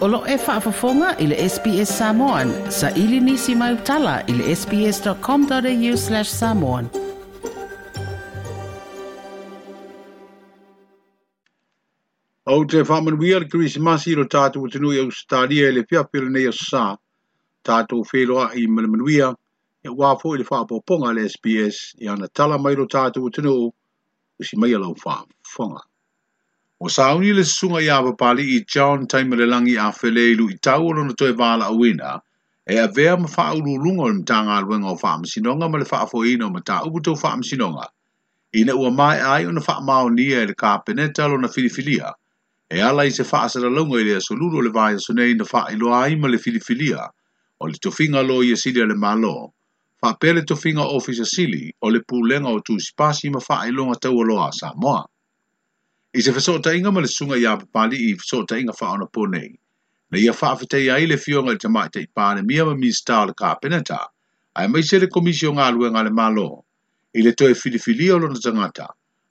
Olo e whaafafonga i le SPS Samoan. Sa ili nisi mai utala i le sps.com.au slash samoan. Au te whaaman wial kiri si masi ro tātou utinui au stālia i le whiawhiru nei o sā. Tātou whēloa i manamanuia e wāfo i le whaapoponga le SPS i ana tala mai ro tātou utinui u si mai alau whaafonga. O sa au le sunga i awapali i John taima le langi a whele ilu i tau ono na toi wala awena, e a vea ma wha uru lungo le mta ngā ruenga o wha sinonga ma le wha afo ino ma ta uputo wha am sinonga. Ina ua mai ai o na wha mao nia e le ka peneta lo na filifilia, e ala i se wha asara longo i le asoluro le vaya sunei na wha ilo ai ma le filifilia, o le tofinga lo i asiria le malo, wha pele tofinga ofisa sili o le pūlenga o tūsipasi ma wha ilonga tau aloa Samoa. I se fesot tainga ma le sunga ia papali i fesot tainga wha ana pone. Na ia wha afite ia ile fionga le tamai te ipane mia ma minsta o le ka penata. Ai mai se le komisio ngā lue ngā le malo. I le toe filifili o lona tangata.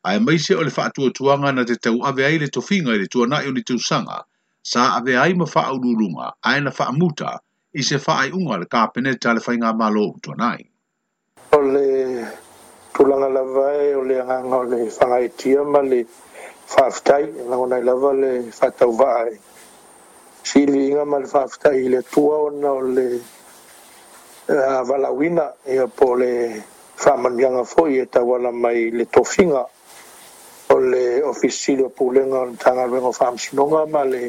Ai mai se o le wha tuanga na te tau ave ai le tofinga i le tua nai o ni tūsanga. Sa ave ai ma wha aururunga ai na wha muta i se wha ai unga le ka penata le whainga malo o tua nai. O le tulanga lavai e, o le anganga o le whangaitia ma le faafetai lagonai lava le faatauvaa siliiga ma le faafutai eh, i le tua ona o le valauina ia po le faamaniaga foʻi e tauala mai le tofiga o le ofissili o pulega ol tagaluega o faamasinoga ma le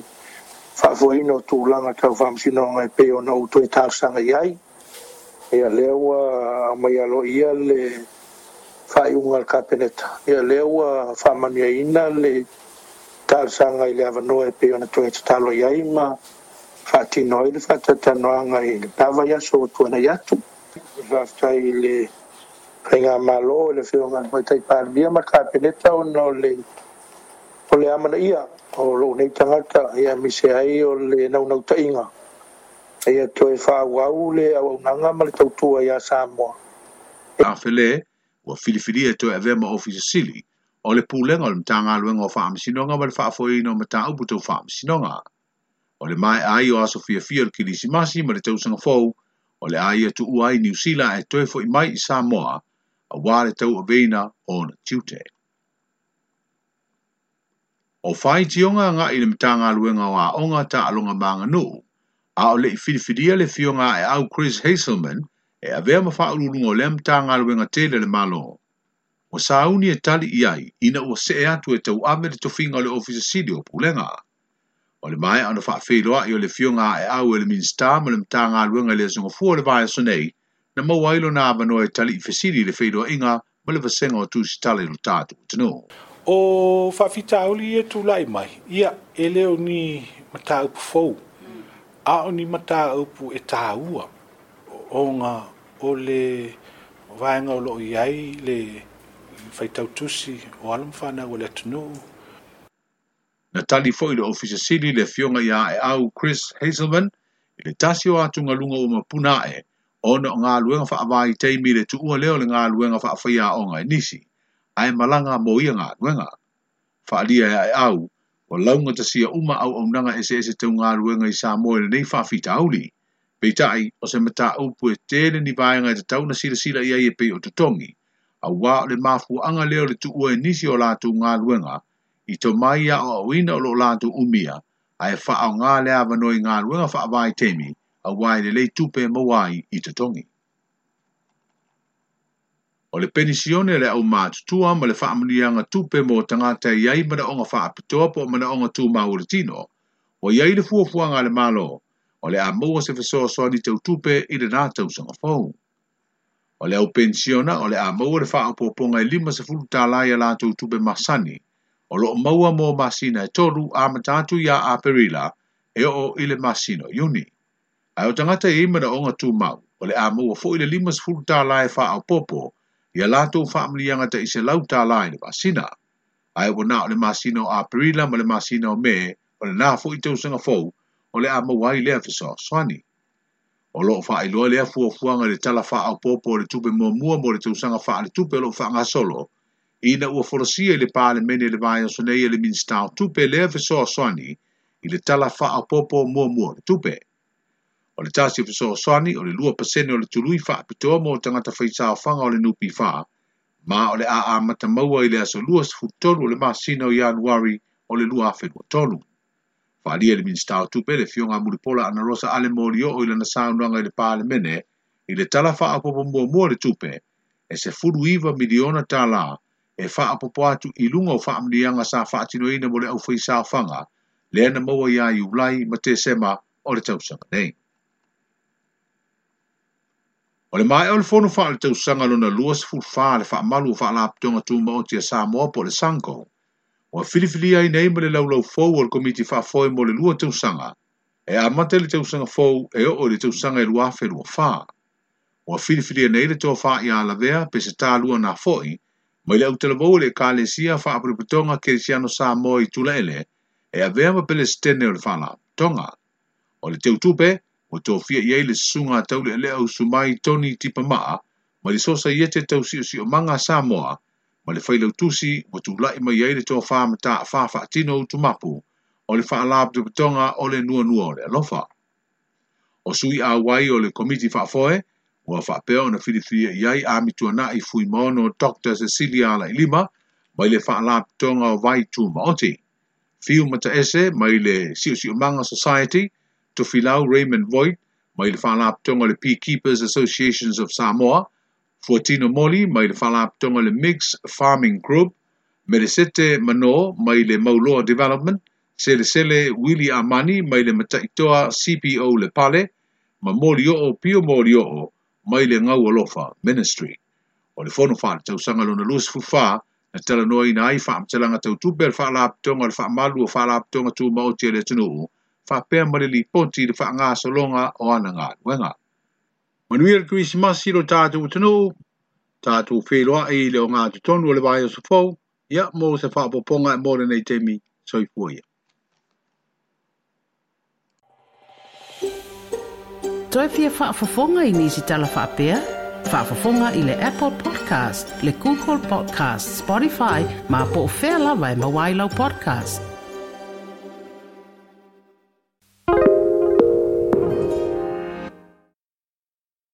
faafoina o tulaga taufaamasinoga pei ona utue talosaga i ai ia lea ua au mai alo ia le faiuga le kapeneta ia lea ua faamanuiaina le talosaga i le avanoa e pei ona toe tatalo i ai ma faatino ai le faatatanoaga i le tava ia so tuanai atu le faafetai le faiga malo e le feoga mai taipalemia ma kapeneta ona o le o le amanaia o lou nei tagata ia mise ai o le naunautaʻiga ia toe faauau le auaunaga ma le tautua iā samoa afele ua filifili e toe avea ma ofisa e sili o le pulenga o le mtanga aluenga o whaamisinonga wale whaafoe ino ma tau buto whaamisinonga. O le mai ai o aso fia fia le kilisi masi ma le tausanga fau, o le ai atu uai New Sila e toe fo i mai i Samoa a wale tau a veina o na tiute. O whai tionga nga i le mtanga aluenga o a onga ta alonga maanga nuu, a o le i filifidia le fionga e au Chris Hazelman, e avea ma faa ulunga o lem ta ngā ruenga tele le malo. O sauni e tali iai, ina o se e atu e tau ame le tofinga le ofisa sidi o pulenga. O le mai ana faa feiloa i o le fionga e au e le minsta ma le mta ngā ruenga le zonga fua le vaya sonei, na mau ailo nā avano e tali i fesidi le feiloa inga ma le vasenga o tusi tali lo tātu tino. O faa fita auli e tu lai mai, ia ele o ni mata upu fou, a o ni mata upu e tā ua onga o le vaenga o loo iai le faitautusi o alamfana o le atunuu. Na tali foi le ofisa sili le fionga ia e au Chris Hazelman i le tasi o atu ngalunga o mapuna e ona o ngā luenga wha awai teimi le tuua leo le ngā luenga wha awhaia o ngai nisi ae malanga mo ia ngā luenga. Whaalia ia e au o launga tasia uma au au nanga ese ese ngā luenga i sā moe le nei wha fita peitaʻi o se mataupu e tele ni vaega e tatau na silasila iai e pei o totogi auā o le mafuaʻaga anga o le tuua e nisi o latou galuega i tomai a aʻoaʻoina o loo latou umia ae faaaogā le avanoa e i galuega faavaitemi auā i lelei tupe maua ai i totogi o le penisione le au matutua ma le faamaliaga tupe mo tagata i ai manaʻoga faapitoa po o manaʻoga tumaualetino ua i ai le fuafuaga a le malo o le a mua se fesoa soa ni te utupe i le nā tau sanga fau. O le au pensiona o le a mua le faa poponga i lima se fulu tā lai ala te utupe masani, o lo maua mō masina e toru a matatu ya a perila e o i le masino yuni. Ai o tangata i e imena o ngatū mau, o le a mua fo i le lima se fulu tā lai faa e popo, i a lātou whaamliyanga te i se lau tā lai le masina. Ai o na o le masino a perila ma le masino me, o le nā fo i te usanga fau, o le a mawai lea fisa o swani. O loo faa iloa lea fua fua le tala faa au popo le tupe mua mua mo le tausanga faa le tupe loo faa solo. Ina ua forosia le paa le mene le vaya sonei e le minstao tupe lea fisa o swani i le tala faa au popo mua mua le tupe. O le tasi fisa o swani o le lua pasene o le tului faa pitoa mo tangata faisa o fanga o le nupi faa ma o le a a mata maua i le aso lua sifutolu o le maa sina o yanuari o le lua afe kwa tolu. Whalia le minstau tupe le fionga mulipola ana rosa ale morio o ilana saunuanga i le pāle mene i le tala wha apopo le tupe e se furu iwa miliona tālā e wha apopo atu i lunga o wha sa wha atinoina mo le au whai sā le ana maua ia iulai ma sema o le tausanga nei. O le mai o le fono faa le tausanga lona luas furu wha le wha malu wha la aptonga tūma o tia Samoa po le sanko ua filifili ai nei ma le laulau fou o le komiti faafoe mo le lua tausaga e amata i le tausaga fou e o i le tausaga e lu O 4 ua filifilia nei le toafaaia lavea pe se talua na foʻi mai le ʻautalavou i le ekalesia faapotopotoga kerisiano sa mo i tulaele e avea ma pelesetene o le tonga. o le teutupe o tofia i ai le susuga a tauleʻeleʻa usu mai toni tipamaa mai le sosa ia te tausiʻosiʼomaga sa moa ma le failau tusi ma tulaʻi mai ai le tofā matāafāfaatino ou tumapu o le faalapetopetoga o le nuanua o le alofa o sui aua ai o le komiti faafoe ua faapea ona filifilia e i ai amituanaʻi fuimaono dr cecilia alailima mai le faalapetoga o vaitu maoti fiu mataese mai le siʻosiʻomaga society tofilau raymond voit mai le faalapetoga o le peakeepers associations of samoa Fortino Moli mai le fala aptonga le Mix Farming Group, Meresete Mano mai le Mauloa Development, Sele Sele Willy Amani mai le Mataitoa CPO le Pale, ma Moli Oo Pio Moli Oo mai le Ngau Alofa Ministry. O le fono fala tau sanga lona Luis Fufa, na tala noa ina ai faa mtelanga tau tupe le fala aptonga le faa malu o fala aptonga tu mauti ele tunuu, faa pia li ponti le faa ngā solonga o ananga. Wenga. Manuia le Christmas i lo tātou tunu, tātou whēloa e leo ngā tu tonu le vāia su fau, ia mō se whāpoponga e le nei temi, soi fuia. Toi fia whāpoponga i nisi tala whāpea, whāpoponga i le Apple Podcast, le Google Podcast, Spotify, mā pō whēla vai e mawailau podcast.